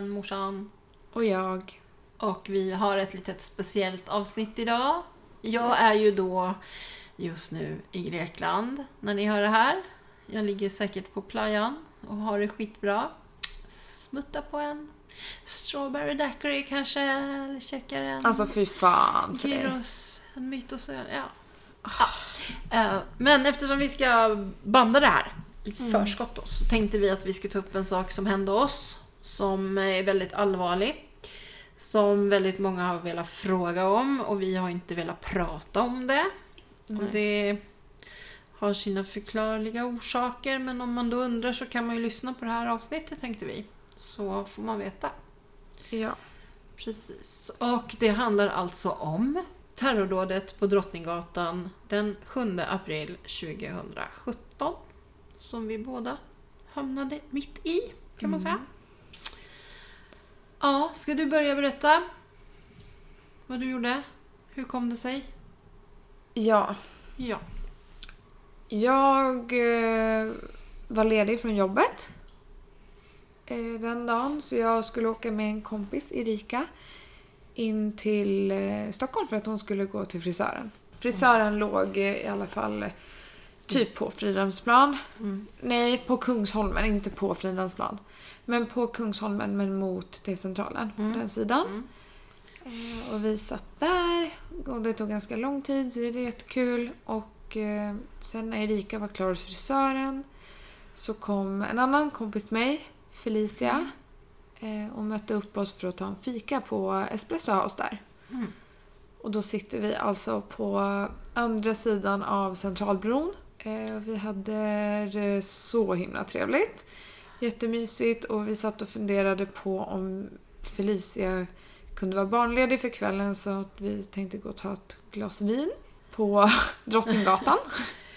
podden Morsan. Och jag. Och vi har ett litet speciellt avsnitt idag. Jag är ju då just nu i Grekland när ni hör det här. Jag ligger säkert på playan och har det skitbra. Smutta på en strawberry daiquiri kanske, eller käkar en Alltså fy fan för dig. en mytosöl. Ja. ja. Eh, Men eftersom vi ska banda det här i förskott då, så tänkte vi att vi ska ta upp en sak som hände oss som är väldigt allvarlig. Som väldigt många har velat fråga om och vi har inte velat prata om det. Och det har sina förklarliga orsaker men om man då undrar så kan man ju lyssna på det här avsnittet tänkte vi. Så får man veta. Ja. Precis. Och det handlar alltså om terrordådet på Drottninggatan den 7 april 2017. Som vi båda hamnade mitt i, kan man säga. Ja, ska du börja berätta vad du gjorde? Hur kom det sig? Ja. Ja. Jag eh, var ledig från jobbet eh, den dagen. Så jag skulle åka med en kompis, Erika, in till eh, Stockholm för att hon skulle gå till frisören. Frisören låg eh, i alla fall typ på Fridhemsplan. Mm. Nej, på Kungsholmen, inte på Fridhemsplan. Men på Kungsholmen, men mot T-centralen, Mm. på den sidan. Mm. Eh, Och vi satt där och det tog ganska lång tid, så det är jättekul. Och eh, sen när Erika var klar hos frisören så kom en annan kompis till mig, Felicia, eh, och mötte upp oss för att ta en fika på Espresso House där. Mm. Och då sitter vi alltså på andra sidan av Centralbron. Eh, och vi hade det så himla trevligt. Jättemysigt och vi satt och funderade på om Felicia kunde vara barnledig för kvällen så att vi tänkte gå och ta ett glas vin på Drottninggatan.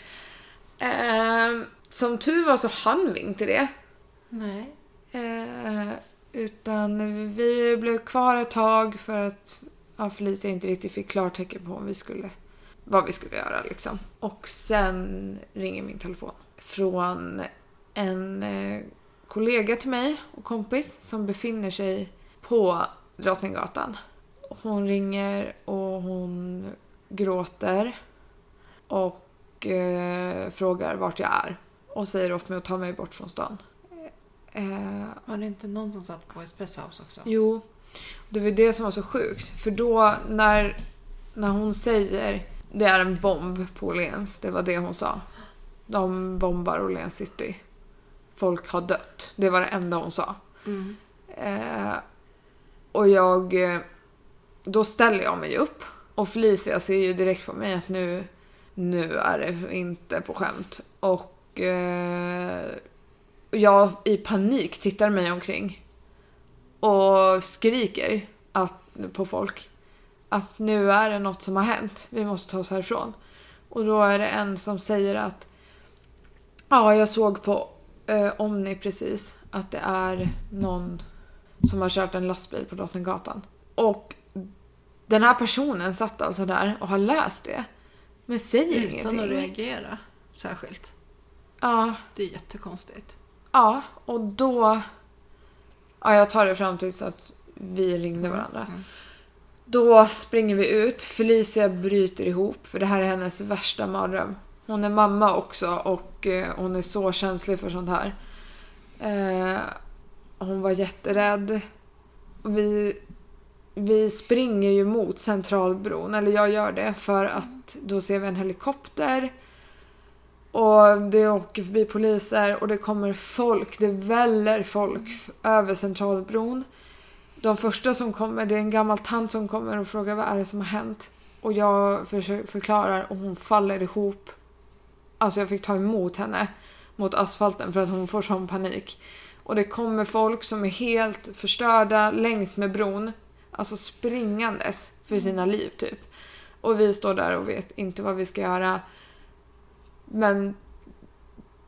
eh, som tur var så hann vi inte det. Nej. Eh, utan vi blev kvar ett tag för att ja, Felicia inte riktigt fick klartecken på om vi skulle, vad vi skulle göra. Liksom. Och sen ringer min telefon från en eh, kollega till mig och kompis som befinner sig på Drottninggatan. Hon ringer och hon gråter och eh, frågar vart jag är och säger åt mig att ta mig bort från stan. Eh, Var det inte någon som satt på Espresso House också? Jo, det var det som var så sjukt. För då när, när hon säger det är en bomb på Åhléns, det var det hon sa. De bombar Åhléns city. Folk har dött. Det var det enda hon sa. Mm. Eh, och jag... eh, Då ställer jag mig upp. Och Felicia ser ju direkt på mig att nu, nu är det inte på skämt. Och eh, jag i panik tittar mig omkring. Och skriker att, på folk. Att nu är det något som har hänt. Vi måste ta oss härifrån. Och då är det en som säger att Ja, jag såg på eh, Omni precis att det är någon som har kört en lastbil på Drottninggatan. Och den här personen satt alltså där och har läst det. Men säger Utan ingenting. att reagera särskilt. Ja, Det är jättekonstigt. ja, och då... Ja, jag tar det fram tills att vi ringde varandra. Mm. Då springer vi ut. Felicia bryter ihop för det här är hennes värsta mardröm. Hon är mamma också och eh, hon är så känslig för sånt här. Eh, hon var jätterädd. Vi, vi springer ju mot Centralbron, eller jag gör det, för att då ser vi en helikopter. Och det åker förbi poliser och det kommer folk, det väller folk över Centralbron. De första som kommer, det är en gammal tant som kommer och frågar vad är det som har hänt. Och jag försöker förklarar och hon faller ihop. Alltså jag fick ta emot henne mot asfalten för att hon får sån panik. Och det kommer folk som är helt förstörda längs med bron. Alltså springandes för sina liv typ. Och vi står där och vet inte vad vi ska göra. Men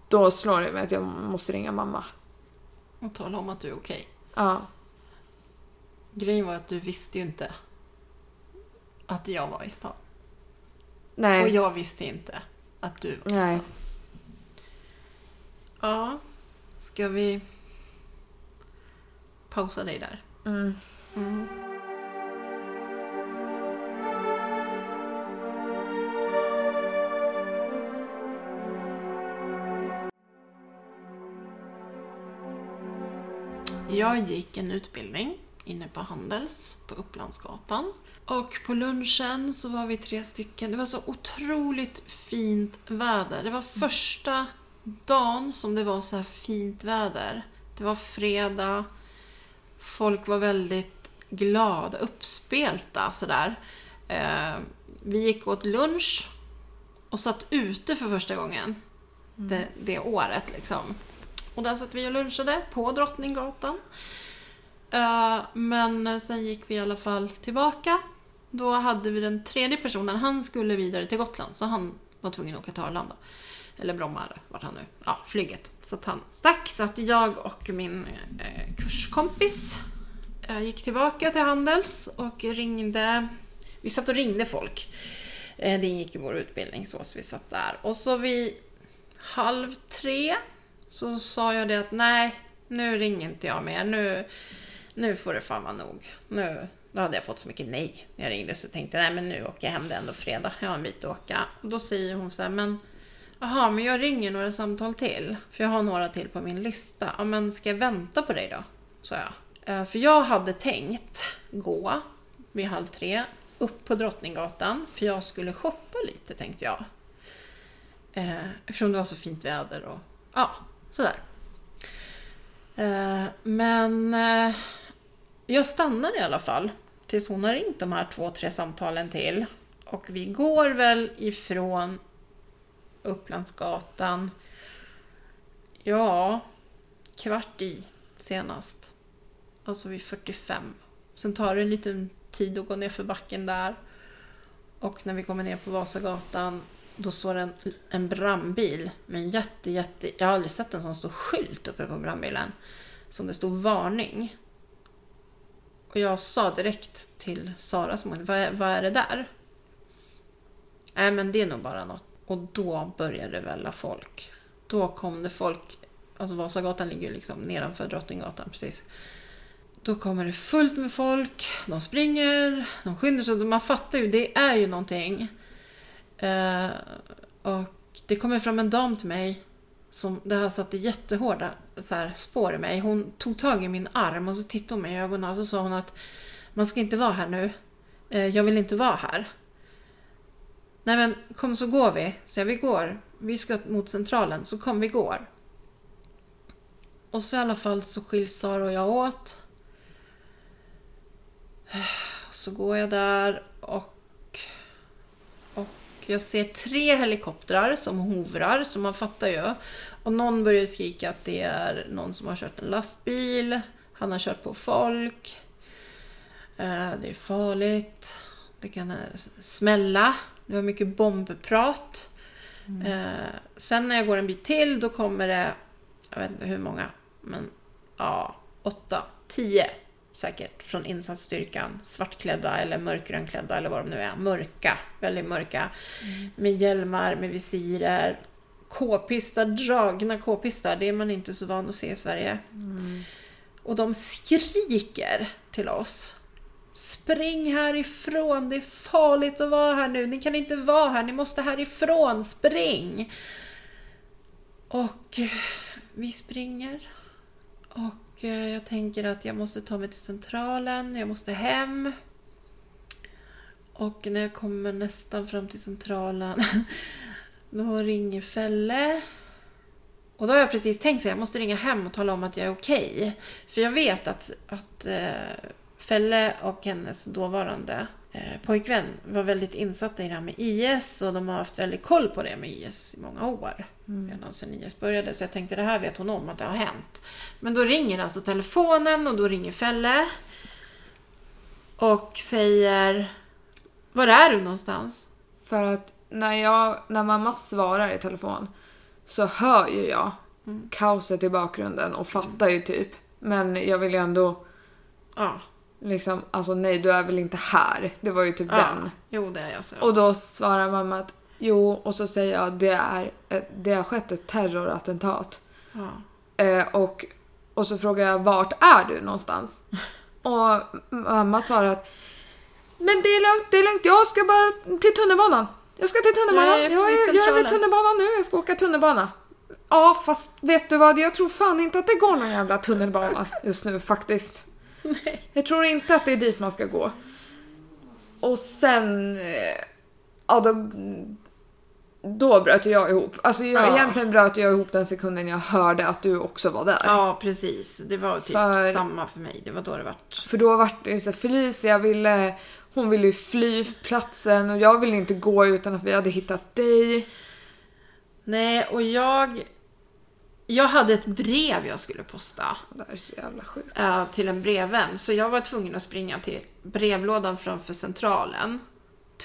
då slår det mig att jag måste ringa mamma. Och tala om att du är okej. Ja. Grejen var att du visste ju inte att jag var i stan. Nej. Och jag visste inte att du var Nej. Ja, ska vi pausa dig där. Mm. Mm. Jag gick en utbildning inne på Handels på Upplandsgatan. Och på lunchen så var vi tre stycken. Det var så otroligt fint väder. Det var första dagen som det var så här fint väder. Det var fredag. Folk var väldigt glada, uppspelta sådär. Eh, vi gick åt lunch och satt ute för första gången det, det året. Liksom. Och där satt vi och lunchade på Drottninggatan. Eh, men sen gick vi i alla fall tillbaka. Då hade vi den tredje personen, han skulle vidare till Gotland så han var tvungen att åka till Arlanda. Eller Bromma eller vart han nu, ja flyget. Så att han stack. Så att jag och min eh, kurskompis eh, gick tillbaka till Handels och ringde. Vi satt och ringde folk. Eh, det ingick i vår utbildning så, så vi satt där. Och så vid halv tre så sa jag det att nej, nu ringer inte jag mer. Nu, nu får det fan vara nog. Nu, då hade jag fått så mycket nej när jag ringde så jag tänkte nej men nu åker jag hem, det är ändå fredag. Jag har en bit att åka. Och då säger hon så här, men Jaha, men jag ringer några samtal till. För jag har några till på min lista. Ja, men ska jag vänta på dig då? sa jag. Eh, för jag hade tänkt gå vid halv tre upp på Drottninggatan. För jag skulle shoppa lite tänkte jag. Eh, eftersom det var så fint väder och ja, sådär. Eh, men jag stannar i alla fall. Tills hon har ringt de här två, tre samtalen till. Och vi går väl ifrån Upplandsgatan. Ja, kvart i senast. Alltså vid 45. Sen tar det en liten tid att gå ner för backen där. Och när vi kommer ner på Vasagatan då står en, en brandbil med en jätte, jätte... Jag har aldrig sett en sån stor skylt uppe på brandbilen. Som det stod varning. Och jag sa direkt till Sara som vad, vad är det där? Nej men det är nog bara något. Och då började det välla folk. Då kom det folk. Alltså Vasagatan ligger ju liksom nedanför Drottninggatan precis. Då kommer det fullt med folk. De springer, de skyndar sig. Man fattar ju, det är ju någonting. Eh, och det kommer fram en dam till mig. Som, det här satte jättehårda så här, spår i mig. Hon tog tag i min arm och så tittade hon mig i ögonen och så sa hon att man ska inte vara här nu. Eh, jag vill inte vara här. Nej men kom så går vi. Så jag, vi går. Vi ska mot centralen. Så kom vi går. Och så i alla fall så skiljs Sara och jag åt. Eh, så går jag där och jag ser tre helikoptrar som hovrar, så man fattar ju. Och någon börjar skrika att det är någon som har kört en lastbil. Han har kört på folk. Eh, Det är farligt. Det kan eh, smälla. Det var mycket bombprat. Eh, sen när jag går en bit till då kommer det, jag vet inte hur många, men ja, åtta, tio säkert från insatsstyrkan. Svartklädda eller mörkgrönklädda eller vad de nu är. Mörka, väldigt mörka. Med hjälmar, med visirer. K-pistar, dragna k-pistar. Det är man inte så van att se i Sverige. Och de skriker till oss. Spring härifrån, det är farligt att vara här nu. Ni kan inte vara här, ni måste härifrån, spring! Och vi springer. Och Eh, jag tänker att jag måste ta mig till centralen, jag måste hem. Och när jag kommer nästan fram till centralen, då ringer Fälle. Och då har jag precis tänkt så jag måste ringa hem och tala om att jag är okej. För jag vet att, att eh, Fälle och hennes dåvarande eh, pojkvän var väldigt insatta i det här med IS och de har haft väldigt koll på det med IS i många år. Redan sedan IS började. Så jag tänkte det här vet hon om att det har hänt. Men då ringer alltså telefonen och då ringer Fälle. Och säger Var är du någonstans? För att när, jag, när mamma svarar i telefon så hör ju jag kaoset i bakgrunden och fattar ju typ. Men jag vill ju ändå Ja. liksom, alltså nej du är väl inte här. Det var ju typ ja. den. Jo, det är jag. Så. Och då svarar mamma att jo, och så säger jag det är ett, det har skett ett terrorattentat. ja. Eh, och Och så frågade jag vart är du någonstans? Och mamma svarade att men det är lugnt, det är lugnt, jag ska bara till tunnelbanan. Jag ska till tunnelbanan, Jag är jag är, jag är vid Centralen." tunnelbanan nu, jag ska åka tunnelbana. Ja, fast vet du vad, jag tror fan inte att det går någon jävla tunnelbana just nu faktiskt. Nej. Jag tror inte att det är dit man ska gå. Och sen... eh, Ja, då, då bröt jag ihop. Alltså jag, Ja. egentligen bröt jag ihop den sekunden jag hörde att du också var där. Ja, precis. Det var typ För- samma för mig. Det var då det vart. För då var det så Felicia ville... Hon ville ju fly platsen och jag ville inte gå utan att vi hade hittat dig. Nej, och jag... Jag hade ett brev jag skulle posta Det är så jävla sjukt. till en brevvän. Så jag var tvungen att springa till brevlådan framför centralen.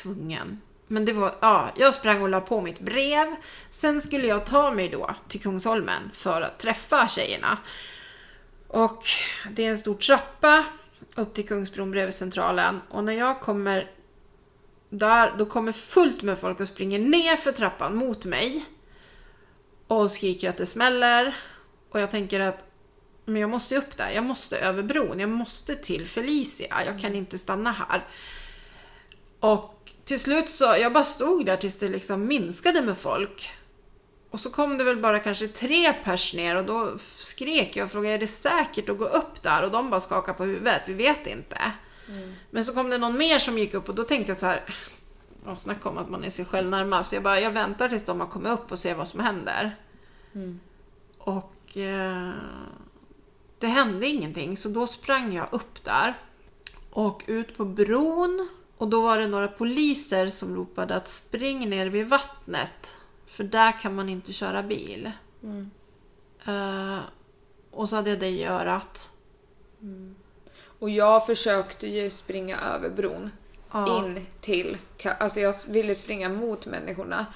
Tvungen. Men det var, ja, jag sprang och la på mitt brev. Sen skulle jag ta mig då till Kungsholmen för att träffa tjejerna. Och det är en stor trappa upp till Kungsbron bredvid centralen. Och när jag kommer där, då kommer fullt med folk och springer ner för trappan mot mig. Och skriker att det smäller. Och jag tänker att men jag måste upp där, jag måste över bron, jag måste till Felicia, jag kan inte stanna här. Och till slut så, jag bara stod där tills det liksom minskade med folk. Och så kom det väl bara kanske tre pers ner och då skrek jag och frågade är det säkert att gå upp där? Och de bara skakade på huvudet, vi vet inte. Men så kom det någon mer som gick upp och då tänkte jag så här, ja, snacka om att man är sig själv närmast. Så jag bara, jag väntar tills de har kommit upp och ser vad som händer. Och eh, det hände ingenting så då sprang jag upp där och ut på bron. Och då var det några poliser som ropade att spring ner vid vattnet för där kan man inte köra bil. Eh, och så hade jag det i örat. Och jag försökte ju springa över bron. Ja. In till... Alltså jag ville springa mot människorna.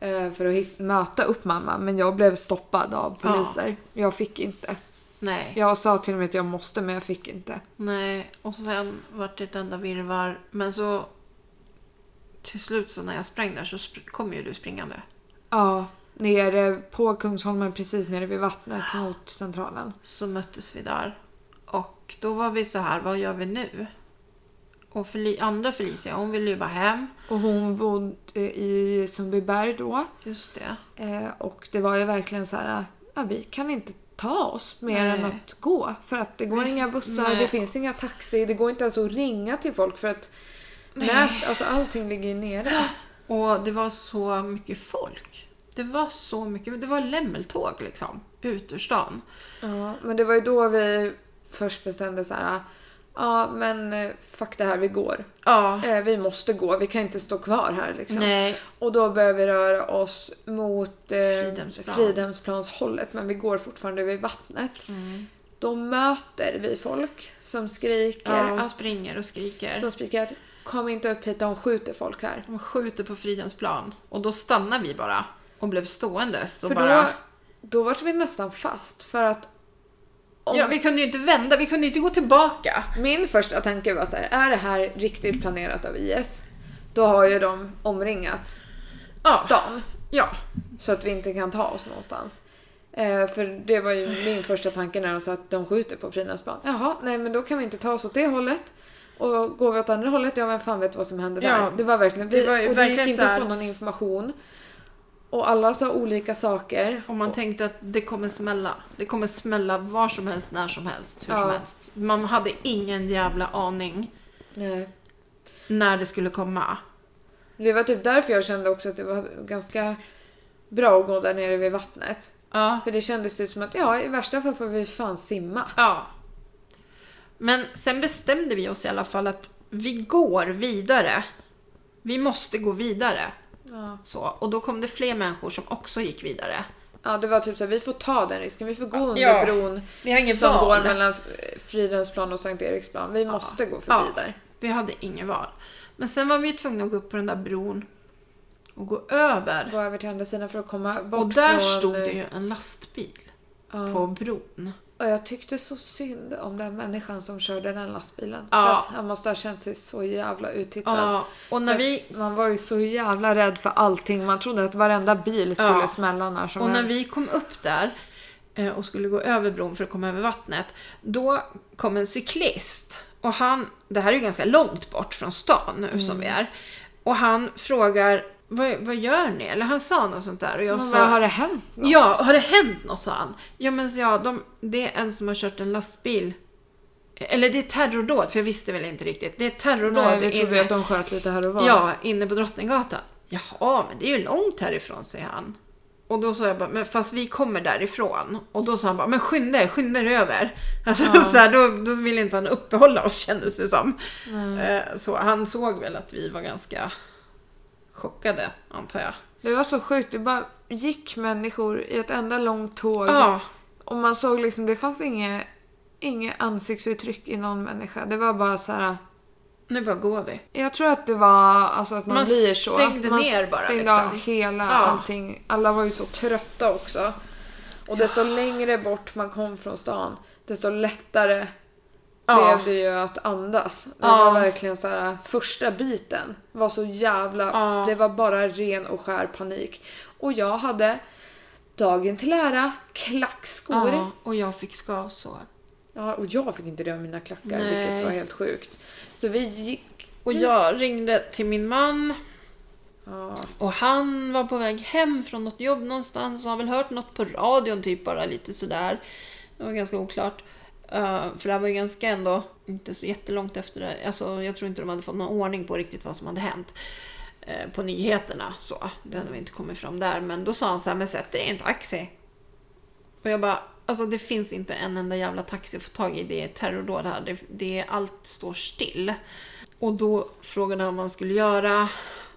eh, För att hit, möta upp mamma. Men jag blev stoppad av Ja. poliser. Jag fick inte. Nej. Jag sa till och med att jag måste men jag fick inte. Nej, och sen vart det ett enda virrvarr. Men så till slut så när jag sprang där så kom ju du springande. Ja, nere på Kungsholmen precis nere vid vattnet mot centralen. Så möttes vi där. Och då var vi så här, vad gör vi nu? Och Feli- andra Felicia, hon ville ju bara hem. Och hon bodde i Sundbyberg då. Just det. Eh, och det var ju verkligen så här, ja, vi kan inte ta oss mer Nej. än att gå. För att det går inga bussar, nej. det finns inga taxi, det går inte ens att ringa till folk för att nät, alltså allting ligger ju nere. Och det var så mycket folk. Det var så mycket, det var lämmeltåg liksom. Ut ur stan. Ja, men det var ju då vi först bestämde så här, ja men eh, fuck det här, vi går. Ja. Eh, vi måste gå, vi kan inte stå kvar här liksom. Nej. Och då börjar vi röra oss mot eh, Fridhemsplan. Fridhemsplans men vi går fortfarande vid vattnet. Då möter vi folk som skriker Ja, och att, springer och skriker. som skriker att kom inte upp hit, de skjuter folk här. De skjuter på Fridhemsplan. Och då stannar vi bara. Och blev ståendes. Och För bara... då, då var vi nästan fast för att om, Ja, vi kunde ju inte vända, vi kunde inte gå tillbaka. min första tanke var så här, är det här riktigt planerat av IS? Då har ju de omringat Ja. stan. Ja. Så att vi inte kan ta oss någonstans. Eh, för det var ju min första tanke när de sa att de skjuter på Fridhemsplan. Jaha, nej men då kan vi inte ta oss åt det hållet. Och går vi åt andra hållet, ja vem fan vet vad som händer Ja, där. Det var verkligen, vi, det var och det gick inte att få någon information. Och alla sa olika saker. Och man tänkte att det kommer smälla. Det kommer smälla var som helst, när som helst, hur Ja. som helst. Man hade ingen jävla aning Nej. när det skulle komma. Det var typ därför jag kände också att det var ganska bra att gå där nere vid vattnet. Ja. För det kändes det som att ja, i värsta fall får vi fan simma. Ja. Men sen bestämde vi oss i alla fall att vi går vidare. Vi måste gå vidare. Ja. Så, och då kom det fler människor som också gick vidare. Ja, det var typ så här, vi får ta den risken. Vi får gå under Ja. bron Vi har ingen som val. går mellan Fridhemsplan och Sankt Eriksplan. Vi måste gå förbi Ja. där. Vi hade ingen val. Men sen var vi tvungna att gå upp på den där bron och gå över. Gå över till andra sidan för att komma bort Och där från... stod det ju en lastbil Ja. på bron. Och jag tyckte så synd om den människan som körde den lastbilen. Ja. Han måste ha känt sig så jävla uttittad. Ja, och när För vi, Man var ju så jävla rädd för allting. Man trodde att varenda bil skulle Ja. smälla när som och när helst. vi kom upp där, eh, och skulle gå över bron för att komma över vattnet. Då kom en cyklist och han, det här är ju ganska långt bort från stan nu som vi är. Och han frågar, vad, vad gör ni? Eller han sa något sånt där och jag Men sa, har det hänt? något? Ja, har det hänt något? sa han. Ja, men så ja, de, det är en som har kört en lastbil. Eller det är terrordåd, för jag visste väl inte riktigt. Det är terrordåd Nej, vi trodde inne, att de sköt lite här och var. ja, inne på Drottninggatan. Jaha, men det är ju långt härifrån, säger han. Och då sa jag bara, men fast vi kommer därifrån. Och då sa han bara, men skynda er, skynda er över. Alltså så här, då, då ville inte han uppehålla oss kändes det som. Eh, Så han såg väl att vi var ganska chockade, antar jag. Det var så sjukt. Det bara gick människor i ett enda långt tåg. Ja, Och man såg liksom, det fanns inget, inget ansiktsuttryck i någon människa. Det var bara så här. nu bara går vi. Jag tror att det var alltså att man, Man blir så. stängde man ner bara, stängde liksom. av hela Ja. allting. Alla var ju så trötta också. Och desto längre bort man kom från stan, desto lättare Ja. blev det ju att andas. Det Ja. var verkligen så här, första biten var så jävla, Ja. det var bara ren och skär panik. Och jag hade, dagen till ära, klackskor. Ja, och jag fick skavsår. Ja, och jag fick inte det av mina klackar, Nej. vilket var helt sjukt. Så vi gick... Och jag ringde till min man Ja, och han var på väg hem från något jobb någonstans och har väl hört något på radion typ bara lite sådär. Det var ganska oklart. Eh, för det här var ju ganska ändå inte så jättelångt efter det. Alltså jag tror inte de hade fått någon ordning på riktigt vad som hade hänt. eh, På nyheterna så. Det hade väl inte kommit fram där. Men då sa han så här, men sätt dig i en taxi. Och jag bara, alltså det finns inte en enda jävla taxi att få tag i. Det är terrordåd här. Det, det, allt står still. Och då frågade han vad han skulle göra.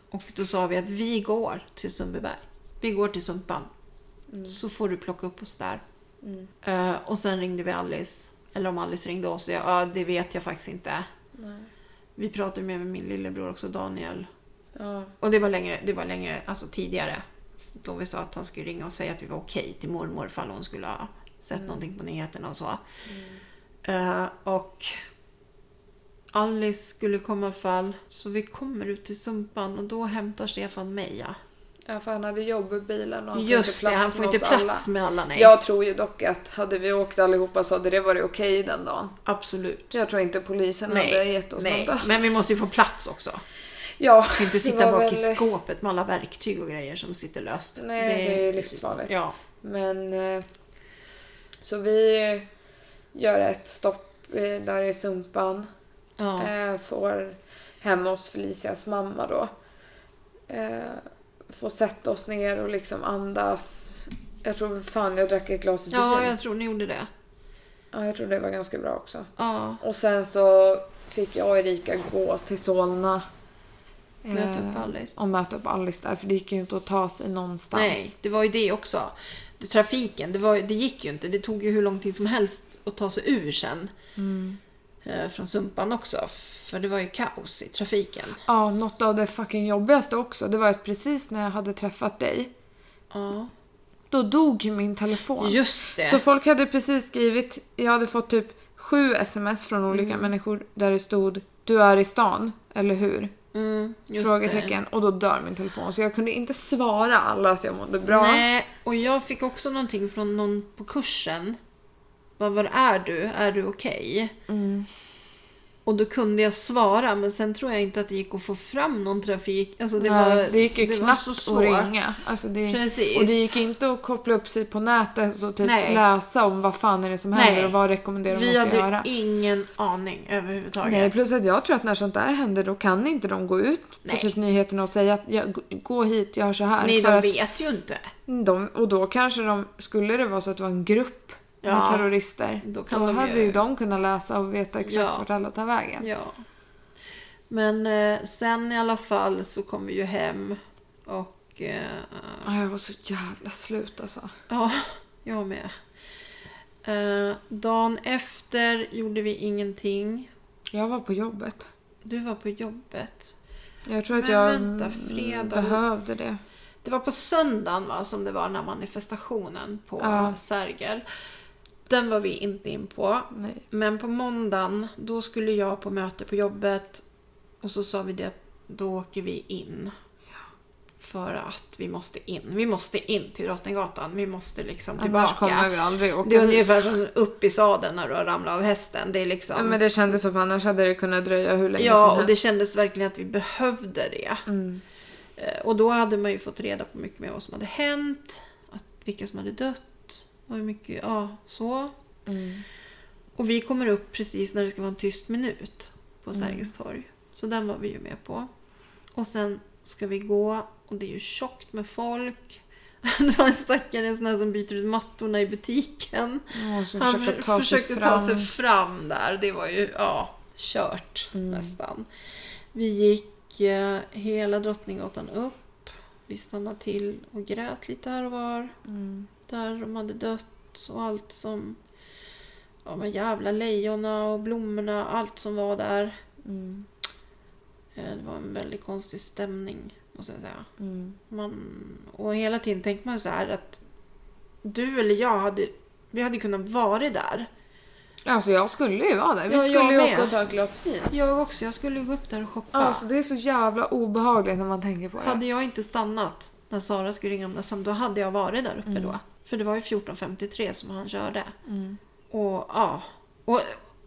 Och då sa vi att vi går till Sundbyberg. Vi går till Sumpan. Så får du plocka upp oss där. Eh, och sen ringde vi Alice. Eller om Alice ringde oss. Ja, ja, det vet jag faktiskt inte. nej. Vi pratade med min lillebror också, Daniel. Ja, Och det var längre, det var längre alltså tidigare. Då vi sa att han skulle ringa och säga att vi var okej till mormor ifall hon skulle ha sett någonting på nyheterna och så. Eh, och Alice skulle komma i fall. Så vi kommer ut till Sumpan och då hämtar Stefan mig. Ja. Ja, för han hade jobb i bilen och han Just får det, inte han plats får med inte oss plats alla. med alla. Nej, Jag tror ju dock att hade vi åkt allihopa så hade det varit okej den dagen. absolut. Jag tror inte polisen hade Nej, gett oss nej. någon men vi måste ju få plats också. Ja, Vi kan inte det sitta bak i väl- skåpet med alla verktyg och grejer som sitter löst. Nej, det är livsfarligt. Ja. Men... eh, Så vi gör ett stopp eh, där i Sumpan. ja. Eh, Får hemma hos Felicias mamma då. Eh, Får sätta oss ner och liksom andas. Jag tror fan jag drack ett glas vin. ja, jag tror ni gjorde det. Ja, jag tror det var ganska bra också. Ja. Och sen så fick jag och Erika gå till Solna. Möta eh, upp Alice. Och möta upp Alice där, för det gick ju inte att ta sig någonstans. Nej, det var ju det också. Det, trafiken, det, var, det gick ju inte. Det tog ju hur lång tid som helst att ta sig ur sen. Mm. Eh, från Sumpan också. För det var ju kaos i trafiken. Ja, något av det fucking jobbigaste också, det var att precis när jag hade träffat dig, Ja, då dog min telefon. just det. Så folk hade precis skrivit, jag hade fått typ sju sms från olika Mm. människor där det stod Du är i stan, eller hur? Mm, Frågetecken. Och då dör min telefon. Så jag kunde inte svara alla att jag mådde det. bra. Nej, och jag fick också någonting från någon på kursen. Vad var är du? Är du okej? Mm. Och då kunde jag svara, men sen tror jag inte att det gick att få fram någon trafik. Alltså det, Nej, var, det gick ju det knappt att ringa. Alltså det, Precis. och det gick inte att koppla upp sig på nätet och typ Nej. läsa om vad fan är det som Nej. händer och vad rekommenderar Vi de att hade göra. ingen aning överhuvudtaget. Nej, plus att jag tror att när sånt där händer då kan inte de gå ut på Nej. typ nyheterna och säga att gå- hit, gör så här. Nej, de vet ju inte. de, och då kanske de, skulle det vara så att det var en grupp med Ja, terrorister, då då, kan de hade ju- de kunnat läsa och veta exakt Ja. vart alla tar vägen. Ja. Men eh, sen i alla fall så kom vi ju hem och eh, Ja, Jag var så jävla slut alltså. ja, jag med. Eh, dagen efter gjorde vi ingenting. Jag var på jobbet. Du var på jobbet. Jag tror att Men jag vänta, fredag- behövde det. Det var på söndagen va, som det var den här manifestationen på Ja. Sergel. Den var vi inte in på. Nej. Men på måndagen, då skulle jag på möte på jobbet och så sa vi det att då åker vi in. För att vi måste in. Vi måste in till Drottninggatan. Vi måste liksom tillbaka. Annars kommer vi aldrig åka Det är ungefär som upp i sadeln när du har ramlat av hästen. Det är liksom... Ja, men det kändes så för annars hade det kunnat dröja hur länge Ja, som och det helst. kändes verkligen att vi behövde det. Mm. Eh, Och då hade man ju fått reda på mycket mer vad som hade hänt. Att vilka som hade dött. Och hur mycket, ja, så. Mm. Och vi kommer upp precis när det ska vara en tyst minut på Mm. Sergels torg. Så den var vi ju med på. Och sen ska vi gå och det är ju tjockt med folk. Det var en stackare sån här som byter ut mattorna i butiken. Så Han försöka för, ta försökte sig ta sig fram där. Det var ju, ja, kört Mm. nästan. Vi gick eh, hela Drottninggatan upp. Vi stannade till och grät lite här och var. Mm. Där de hade dött och allt som... Ja, de jävla lejonen och blommorna, allt som var där. Mm. Eh, Det var en väldigt konstig stämning, måste jag säga. Mm. Man, och hela tiden tänkte man så här att du eller jag hade, vi hade kunnat vara där. Alltså jag skulle ju vara där. Vi Ja, skulle ju åka och ta ett glas vin. Jag också, jag skulle ju gå upp där och shoppa. Alltså det är så jävla obehagligt när man tänker på det. Hade jag inte stannat när Sara skulle ringa om det, då hade jag varit där uppe Mm. då. För det var ju 14.53 som han körde. Mm. Och ja. Och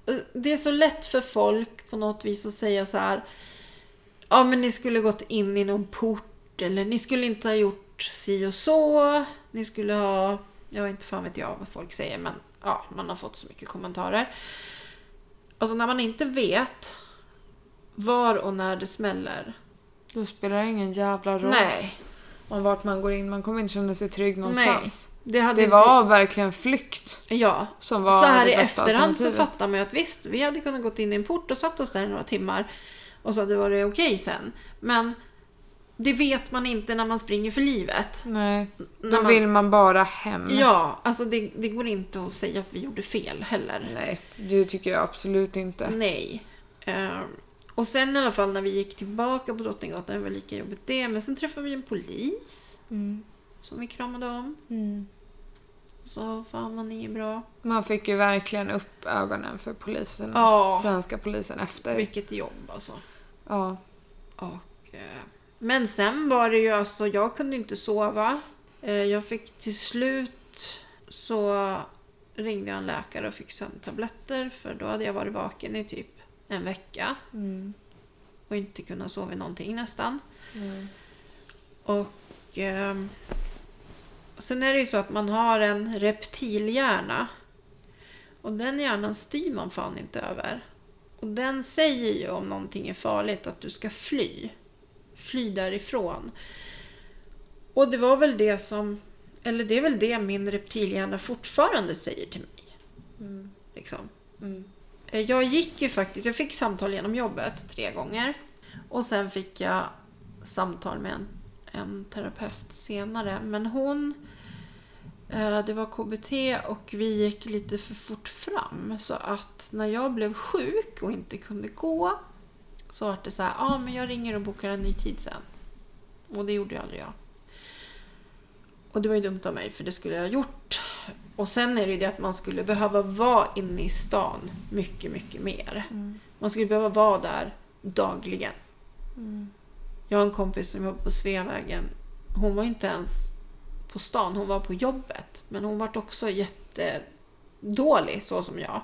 eh, det är så lätt för folk på något vis att säga så här. Ja men ni skulle gått in i någon port eller ni skulle inte ha gjort si och så. Ni skulle ha, jag vet inte fan vet jag vad folk säger men ja, man har fått så mycket kommentarer. Alltså när man inte vet var och när det smäller. Då spelar det ingen jävla roll Nej, om vart man går in. Man kommer inte känna sig trygg någonstans. det hade Det inte... var verkligen flykt Ja, som var så här det i efterhand så fattar man ju att visst, vi hade kunnat gått in i en port och satt oss där några timmar och så hade det varit okej sen. Men det vet man inte när man springer för livet. Nej, då man- vill man bara hem. Ja, alltså det, det går inte att säga att vi gjorde fel heller. Nej, det tycker jag absolut inte. Nej. Eh, och sen i alla fall när vi gick tillbaka på Drottninggatan, det var lika jobbigt det. Men sen träffade vi en polis Mm. som vi kramade om. Mm. Sa, fan ni är bra. Man fick ju verkligen upp ögonen för polisen. Ja. Svenska polisen efter. Vilket jobb alltså. Ja. Och, eh, men sen var det ju alltså, jag kunde inte sova. Eh, jag fick till slut så ringde jag en läkare och fick sömntabletter för då hade jag varit vaken i typ en vecka Mm. och inte kunnat sova någonting nästan. Mm. Och ehm, sen är det ju så att man har en reptilhjärna. Och den hjärnan styr man fan inte över. Och den säger ju om någonting är farligt att du ska fly. Fly därifrån. Och det var väl det som, eller det är väl det min reptilhjärna fortfarande säger till mig. Mm. Liksom. Mm. Eh, jag gick ju faktiskt, jag fick samtal genom jobbet tre gånger. Och sen fick jag samtal med en, en terapeut senare. Men hon, eh, det var KBT och vi gick lite för fort fram. Så att när jag blev sjuk och inte kunde gå så var det så här, ja ah, men jag ringer och bokar en ny tid sen. Och det gjorde ju aldrig jag. Och det var ju dumt av mig för det skulle jag ha gjort. Och sen är det ju det att man skulle behöva vara inne i stan mycket, mycket mer. Mm. Man skulle behöva vara där dagligen. Mm. Jag har en kompis som jobbar på Sveavägen. Hon var inte ens på stan, hon var på jobbet. Men hon var också jättedålig, så som jag.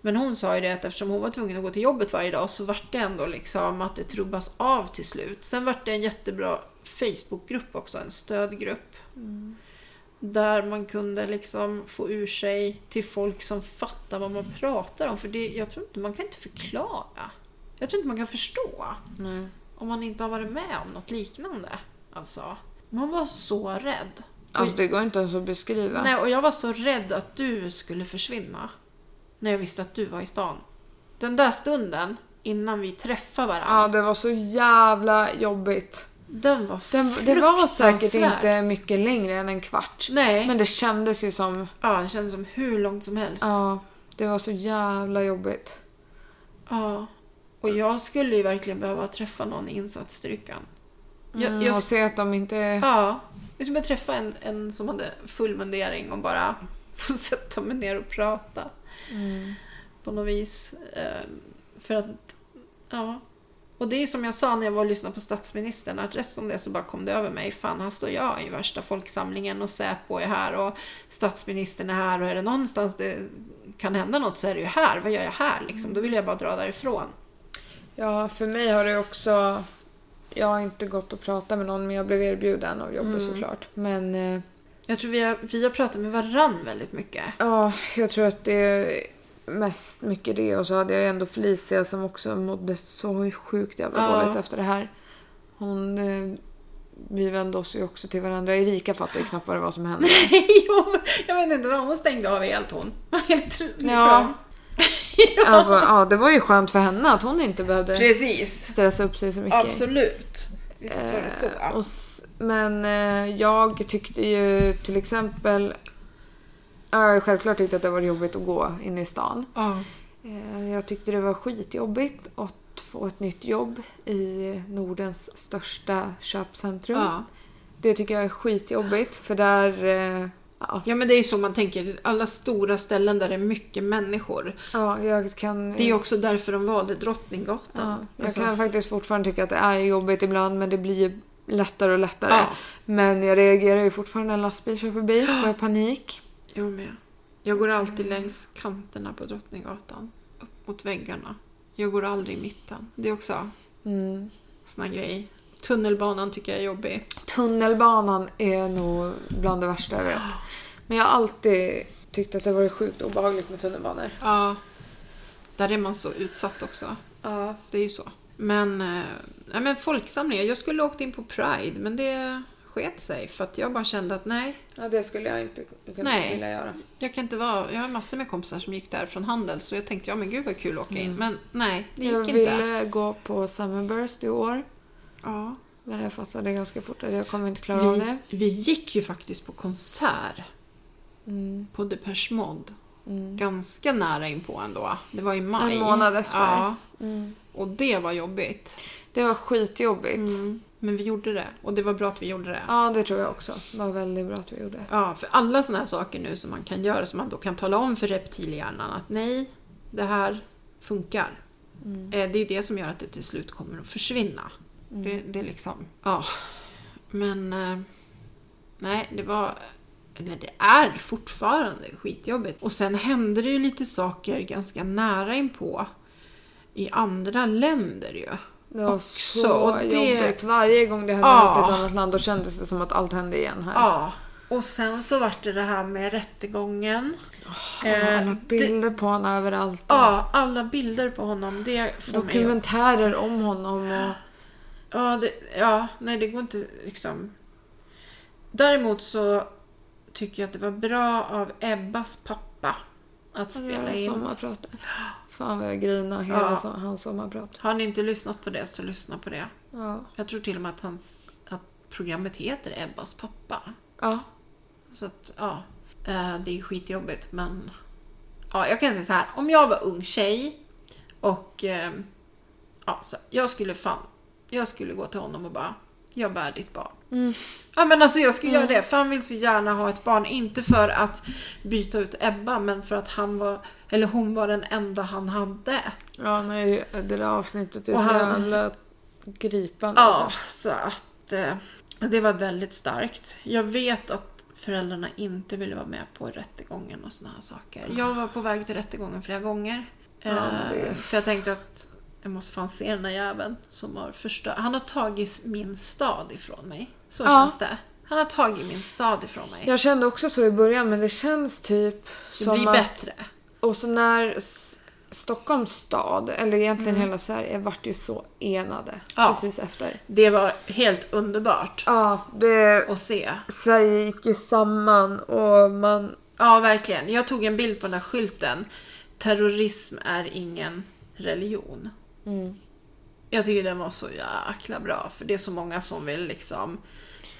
Men hon sa ju det att eftersom hon var tvungen att gå till jobbet varje dag så vart det ändå liksom att det trubbas av till slut. Sen vart det en jättebra Facebookgrupp också, en stödgrupp. Mm. Där man kunde liksom få ur sig till folk som fattar vad man pratar om. För det, jag tror inte, man kan inte förklara. Jag tror inte man kan förstå Nej. om man inte har varit med om något liknande. Alltså, man var så rädd. Alltså det går inte ens att beskriva. Nej, och jag var så rädd att du skulle försvinna. När jag visste att du var i stan. Den där stunden innan vi träffade varandra. Ja, det var så jävla jobbigt. Den var Den, det var säkert inte mycket längre än en kvart. Nej, Men det kändes ju som... ja, det kändes som hur långt som helst. Ja, det var så jävla jobbigt. Ja. Och jag skulle ju verkligen behöva träffa någon i insatsstyrkan. Jag, Mm, jag, och se att de inte... ja, jag skulle träffa en, en som hade full mundering och bara få sätta mig ner och prata Mm. på något vis. Eh, För att, ja. Och det är som jag sa när jag var och lyssnade på statsministern, att rätt som det så bara kom det över mig. Fan, här står jag i värsta folksamlingen och Säpo är här och statsministern är här och är det någonstans det kan hända något så är det ju här. Vad gör jag här liksom? Då vill jag bara dra därifrån. Ja, för mig har det också... Jag har inte gått och pratat med någon, men jag blev erbjuden av jobbet såklart. Men eh, Jag tror vi har, vi har pratat med varann väldigt mycket. ja, jag tror att det mest mycket det. Och så hade jag ändå Felicia som också mådde så sjukt jävla Ja. dåligt efter det här. Hon... Eh, vi vände oss ju också till varandra. Erika fattade ju knappt vad det var som hände. jo, men jag vet inte vad hon stängde av helt hon. Liksom. Ja. Alltså, ja, det var ju skönt för henne att hon inte behövde Precis. stressa upp sig så mycket. Absolut. Visst var det så. Eh, och men eh, jag tyckte ju till exempel... Ja, Jag självklart tyckte att det var jobbigt att gå in i stan. Ja. Eh, Jag tyckte det var skitjobbigt att få ett nytt jobb i Nordens största köpcentrum. Ja. Det tycker jag är skitjobbigt för där... eh, Ja, ja, men det är ju så man tänker. Alla stora ställen där det är mycket människor. ja, jag kan... Det är ju också därför de valde Drottninggatan. Ja, jag Alltså, kan faktiskt fortfarande tycka att det är jobbigt ibland men det blir ju lättare och lättare. Ja. Men jag reagerar ju fortfarande när en lastbil kör förbi. Får jag panik. Jag med. Jag går alltid längs kanterna på Drottninggatan. Upp mot väggarna. Jag går aldrig i mitten. Det är också Mm. sån här grej. Tunnelbanan tycker jag är jobbig. Tunnelbanan är nog bland det värsta jag vet. Men jag har alltid tyckt att det varit sjukt obehagligt med tunnelbanor. Ja. Där är man så utsatt också. Ja. Det är ju så. Men, eh, nej, men folksamlingar. Jag skulle ha åkt in på Pride men det sket sig för att jag bara kände att nej, ja, det skulle jag inte kunna Nej. vilja göra. jag kan inte vara... Jag har massor med kompisar som gick där från Handels så jag tänkte ja men gud vad kul att åka in. Men nej, det gick Jag inte. ville gå på Summerburst i år. Ja. Men jag fattade ganska fort att jag kommer inte klara av det. Vi, vi gick ju faktiskt på konsert Mm. på Depeche Mode. Mm. Ganska nära inpå ändå. Det var i maj. En månad efter. Ja, Mm. och det var jobbigt. Det var skitjobbigt. Mm. Men vi gjorde det. Och det var bra att vi gjorde det. Ja, det tror jag också. Det var väldigt bra att vi gjorde. Ja, för alla såna här saker nu som man kan göra som man då kan tala om för reptilhjärnan att nej, det här funkar. Mm. Eh, Det är ju det som gör att det till slut kommer att försvinna. Det, det är liksom, ja. Men eh, nej, det var, eller det är fortfarande skitjobbigt. Och sen hände det ju lite saker ganska nära inpå i andra länder ju. Det var Också, så och det- jobbigt. Varje gång det hände Ja. något i ett annat land då kändes det som att allt hände igen här. Ja. Och sen så vart det det här med rättegången. Eh, Alla det- bilder på honom överallt. Ja, alla bilder på honom. Det Dokumentärer om honom och... Ja, det, ja, nej det går inte liksom. Däremot så tycker jag att det var bra av Ebbas pappa att spela in. sommarpratet. Fan vad jag grinar hela Ja. so- hans sommarprat. Har ni inte lyssnat på det så lyssna på det. Ja. Jag tror till och med att, hans, att programmet heter Ebbas pappa. Ja. Så att, ja. eh, Det är skitjobbigt men... Ja, jag kan säga så här. Om jag var ung tjej och... eh, Ja, så jag skulle fan... Jag skulle gå till honom och bara... Jag bär ditt barn. Mm. Ja men alltså jag skulle göra det. För han vill så gärna ha ett barn. Inte för att byta ut Ebba men för att han var... Eller hon var den enda han hade. Ja, nej, det där avsnittet är Och så han- jävla gripande. Ja, Alltså. så att... eh, Det var väldigt starkt. Jag vet att föräldrarna inte ville vara med på rättegången och såna här saker. Jag var på väg till rättegången flera gånger. Ja, Eh, det- För jag tänkte att jag måste fan se den där jäveln som har förstört. Han har tagit min stad ifrån mig. Så Ja. känns det. Han har tagit min stad ifrån mig. Jag kände också så i början men det känns typ det som blir att... bättre. Och så när S- Stockholms stad, eller egentligen hela Sverige, vart ju så enade Mm. Ja. precis efter. Det var helt underbart Ja, det... att se. Sverige gick ju samman och man... Ja, verkligen. Jag tog en bild på den där skylten. Terrorism är ingen religion. Mm. Jag tycker den var så jäkla bra. För det är så många som vill liksom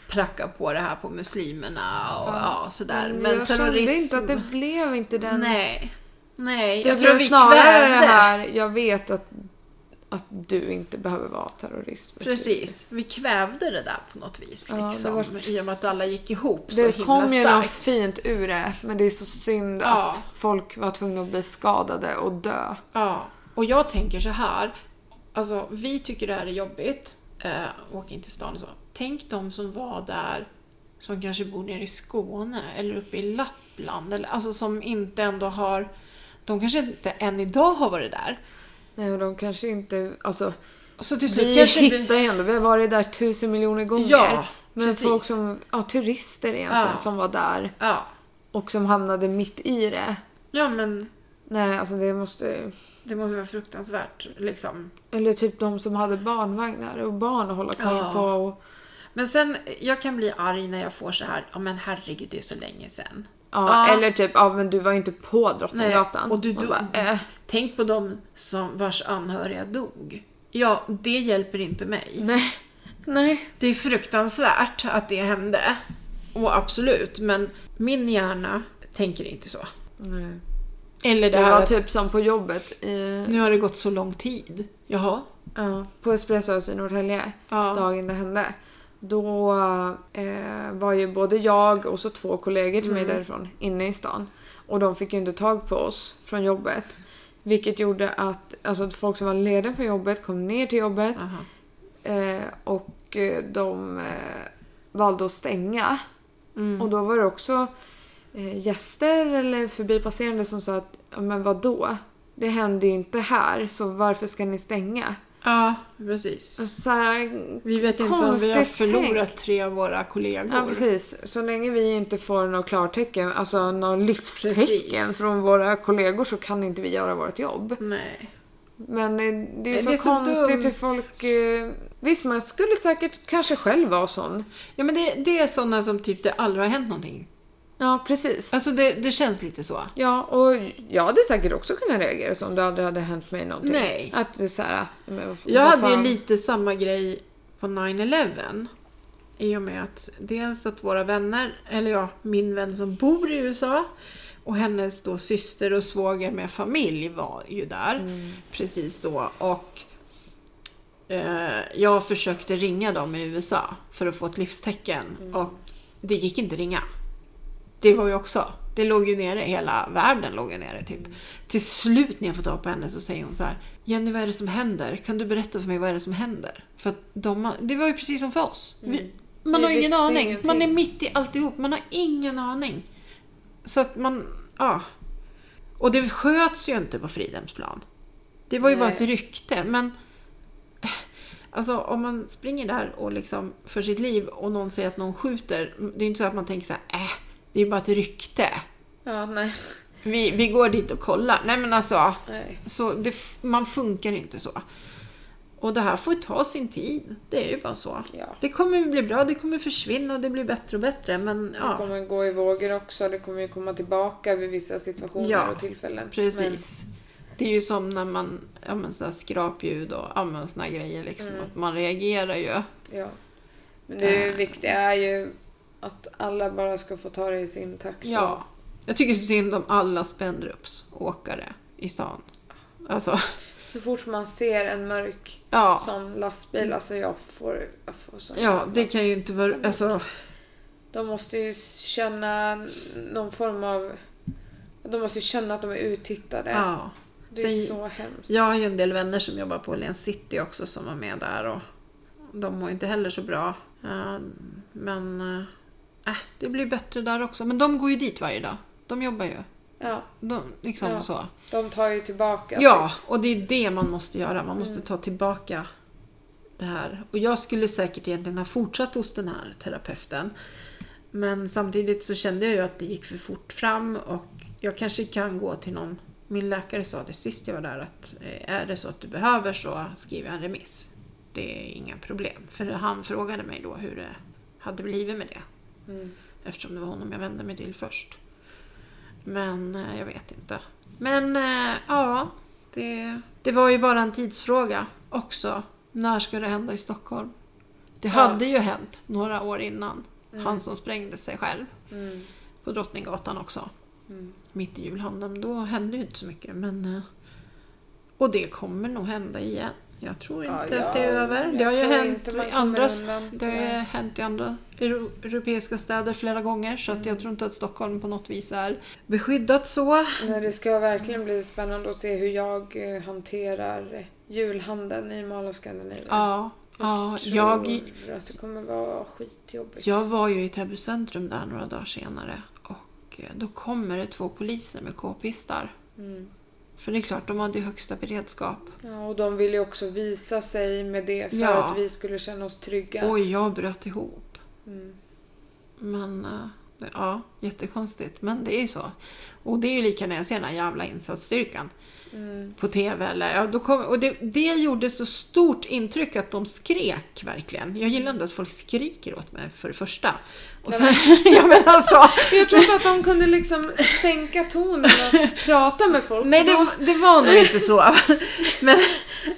pracka på det här på muslimerna och ja, sådär. Men, jag terrorism... kände inte att det blev inte den... Nej. Nej, det jag tror vi snarare kvävde. det här, jag vet att, att du inte behöver vara terrorist. Precis. Vi kvävde det där på något vis. Ja, det Liksom, var- I och med att alla gick ihop så Det himla kom ju något starkt. fint ur det, men det är så synd Ja. att folk var tvungna att bli skadade och dö. Ja, och jag tänker så här. Alltså, vi tycker det här är jobbigt. Eh, åka in till stan och så. Tänk de som var där som kanske bor nere i Skåne eller uppe i Lappland. Eller, alltså som inte ändå har... De kanske inte än idag har varit där. Nej, och de kanske inte... Alltså, Så till slut vi kanske hittar inte... ändå, vi har varit där tusen miljoner gånger. Ja, men precis. folk som, ja turister egentligen, Ja. som var där Ja. och som hamnade mitt i det. ja, men Nej, alltså det måste... det måste vara fruktansvärt liksom. Eller typ de som hade barnvagnar och barn att hålla koll Ja. på. Och, Men sen, jag kan bli arg när jag får så här, ja men herregud det är så länge sedan. Ja, Ja. Eller typ, ja men du var inte på Drottninggatan. Och du dog. bara, eh, Tänk på de som, vars anhöriga dog. Ja, det hjälper inte mig. nej. Nej. Det är fruktansvärt att det hände. Och absolut, men min hjärna tänker inte så. nej. Eller det, Det var att typ som på jobbet i, nu har det gått så lång tid. Jaha. ja, på Espresso i Norrtälje. Ja. dagen det hände. Då eh, var ju både jag och så två kollegor till mig Mm. därifrån inne i stan. Och de fick ju inte tag på oss från jobbet. Vilket gjorde att alltså, folk som var lediga från jobbet kom ner till jobbet eh, och eh, de eh, valde att stänga. Mm. Och då var det också eh, gäster eller förbipasserande som sa att "Ja, men vad då? Det hände ju inte här så varför ska ni stänga? Ja, precis. Alltså, så här, Vi vet inte om vi har förlorat tänk. tre av våra kollegor. Ja, precis. Så länge vi inte får något klartecken, alltså något livstecken Precis. från våra kollegor så kan inte vi göra vårt jobb. Nej. Men det är Det så är så konstigt hur folk... eh, Visst, man skulle säkert kanske själv vara sån. Ja, men det, det är sådana som typ det aldrig har hänt någonting. Ja, precis. Alltså det, det känns lite så. Ja, och jag hade säkert också kunnat reagera så om det aldrig hade hänt mig någonting. Nej. Att det är så här, men, vad Jag hade ju lite samma grej på 9-11. I och med att dels att våra vänner, eller ja, min vän som bor i USA och hennes då syster och svåger med familj var ju där Mm. precis då. Och eh, jag försökte ringa dem i USA för att få ett livstecken Mm. och det gick inte ringa. Det var ju också, det låg ju nere, hela världen låg ju nere typ. Till slut när jag får tag på henne så säger hon så här Jenny vad är det som händer? Kan du berätta för mig vad är det som händer? För att de, det var ju precis som för oss. Vi, man Mm. Vi har ingen aning. ingenting. Man är mitt i alltihop. Man har ingen aning. Så att man, ja. Och det sköts ju inte på Fridhemsplan. Det var ju bara Nej. ett rykte. Men alltså om man springer där och liksom för sitt liv och någon säger att någon skjuter. Det är inte så att man tänker så här, äh, det är ju bara ett rykte. Ja, nej. Vi, vi går dit och kollar. Nej men alltså, nej. så det, man funkar inte så. Och det här får ju ta sin tid. Det är ju bara så. Ja. Det kommer bli bra, det kommer försvinna och det blir bättre och bättre. Men Det ja, kommer gå i vågor också. Det kommer ju komma tillbaka vid vissa situationer Ja, och tillfällen. precis. Det är ju som när man, ja men så här skrapljud och ja, men såna grejer liksom. Mm. Att man reagerar ju. Men, ja. Men det Eh. viktiga är ju att alla bara ska få ta det i sin takt. Ja. Jag tycker synd om alla Spendrups åkare i stan. Alltså, Så fort man ser en mörk ja. sån lastbil, alltså jag får, jag får sån Ja, det kan ju inte vara... Alltså, De måste ju känna någon form av... De måste ju känna att de är uttittade. ja. Det är Sen- så hemskt. Jag har ju en del vänner som jobbar på Åhléns City också som var med där och de mår inte heller så bra. Eh, Men äh, det blir bättre där också. Men de går ju dit varje dag. De jobbar ju. Ja, De, liksom Ja. så. de tar ju tillbaka Ja, sitt. och det är det man måste göra. Man Mm. måste ta tillbaka det här. Och jag skulle säkert egentligen ha fortsatt hos den här terapeuten. Men samtidigt så kände jag ju att det gick för fort fram och jag kanske kan gå till någon. Min läkare sa det sist jag var där att eh, är det så att du behöver så skriver jag en remiss. Det är inga problem. För han frågade mig då hur det hade blivit med det. Mm. Eftersom det var honom jag vände mig till först. Men eh, jag vet inte. Men eh, ja, det, det var ju bara en tidsfråga också. När ska det hända i Stockholm? Det Ja. hade ju hänt några år innan. Mm. Han som sprängde sig själv Mm. på Drottninggatan också. Mm. Mitt i julhandeln. Då hände ju inte så mycket. Men, eh, och det kommer nog hända igen. Jag tror inte Ja, att det är jag- över. jag Det har ju hänt i andra, det har hänt i andra euro- europeiska städer flera gånger. Så Mm. jag tror inte att Stockholm på något vis är beskyddat så. Nej, det ska verkligen bli spännande att se hur jag eh, hanterar julhandeln i Mall of Scandinavia. Ja, ja tror jag, att det kommer vara skitjobbigt. jag var ju i Täby centrum där några dagar senare. Och eh, då kommer det två poliser med k-pistar. Mm. För det är klart, de hade ju högsta beredskap. Ja, och de ville också visa sig med det för Ja. att vi skulle känna oss trygga. Oj, jag bröt ihop. Mm. Men eh, ja, jättekonstigt. Men det är ju så. Och det är ju lika när jag ser den här jävla insatsstyrkan Mm. på TV. Eller, ja, då kom, och det, det gjorde så stort intryck att de skrek verkligen. Jag gillar inte att folk skriker åt mig för det första. Och sen, ja, men alltså, Jag trodde att de kunde liksom sänka tonen och prata med folk. nej det, det var nog inte så. Men,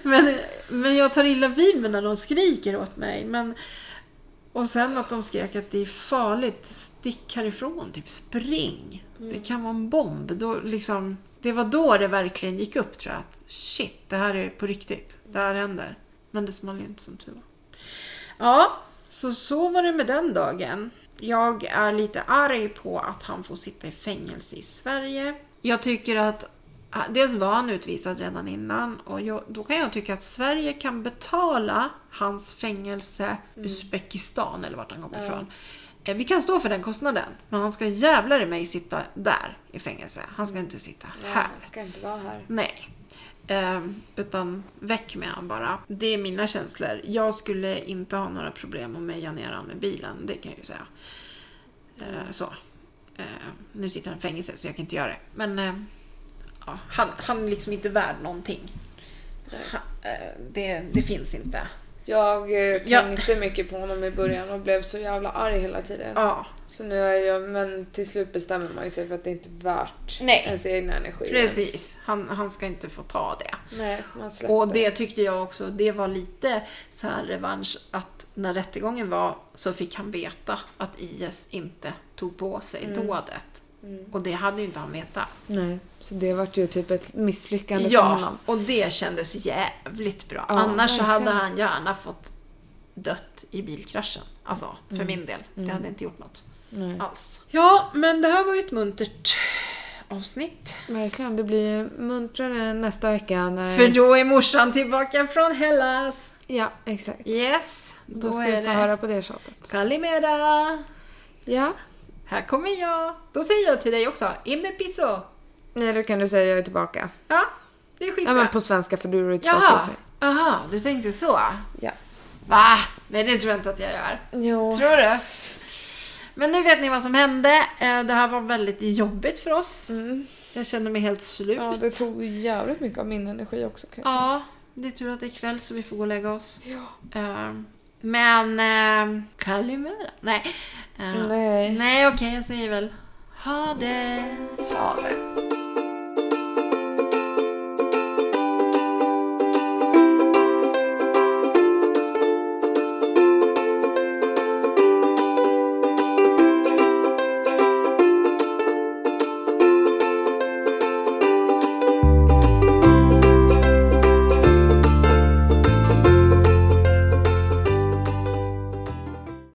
men, men jag tar illa vid mig när de skriker åt mig. Men, och sen att de skrek att det är farligt, stick härifrån, typ spring. Det kan vara en bomb. Då liksom, det var då det verkligen gick upp tror jag. Att, shit, det här är på riktigt. Det här händer. Men det small ju inte som tur var. Ja, så så var det med den dagen. Jag är lite arg på att han får sitta i fängelse i Sverige. Jag tycker att ah, Dels var han utvisad redan innan och jag, då kan jag tycka att Sverige kan betala hans fängelse Uzbekistan eller vart han kommer ifrån. Eh, Vi kan stå för den kostnaden, men han ska jävlar i mig sitta där i fängelse. Han ska inte sitta Ja, här. jag ska inte vara här. Nej. Ehm, utan väck med han bara. Det är mina känslor. Jag skulle inte ha några problem att meja ner han med bilen, det kan jag ju säga. Eh, så. Eh, nu sitter han i fängelse så jag kan inte göra det. Men eh, ja, han, han är liksom inte värd någonting. Nej. Han, eh, det, det finns inte. Jag eh, Ja. tänkte mycket på honom i början och blev så jävla arg hela tiden. Ja, Så nu är jag, men till slut bestämmer man ju sig för att det inte är värt Nej. ens egna energi. precis. Han, han ska inte få ta det. Nej, man släpper. Och det tyckte jag också, det var lite så här revansch att när rättegången var så fick han veta att IS inte tog på sig dådet. Och det hade ju inte han vetat. Nej, så det vart ju typ ett misslyckande för Ja, honom. och det kändes jävligt bra. Ja, Annars så hade han gärna fått dött i bilkraschen. Alltså, för min del. Det hade inte gjort något Nej. alls. Ja, men det här var ju ett muntert avsnitt. Verkligen, det blir muntrare nästa vecka när... För då är morsan tillbaka från Hellas. Ja, exakt. Yes, Då då ska vi få det höra på det tjatet. Kalimera. Ja. Här kommer jag. Då säger jag till dig också, in med piso. Nej, då kan du säga jag är tillbaka. Ja, det är skitbra. men på svenska för du är tillbaka i Jaha, Sverige. aha, du tänkte så. Ja. Va? Nej, det tror jag inte att jag gör. Jo. Tror du? Men nu vet ni vad som hände. Eh, Det här var väldigt jobbigt för oss. Mm. Jag kände mig helt slut. Ja, det tog jävligt mycket av min energi också kan jag. Ja, det är tur att det är kväll så vi får gå och lägga oss. Ja. Eh, Men... Eh, Kalimera? Nej. Eh, Nej. Nej, okej, jag säger väl ha det! Ha det!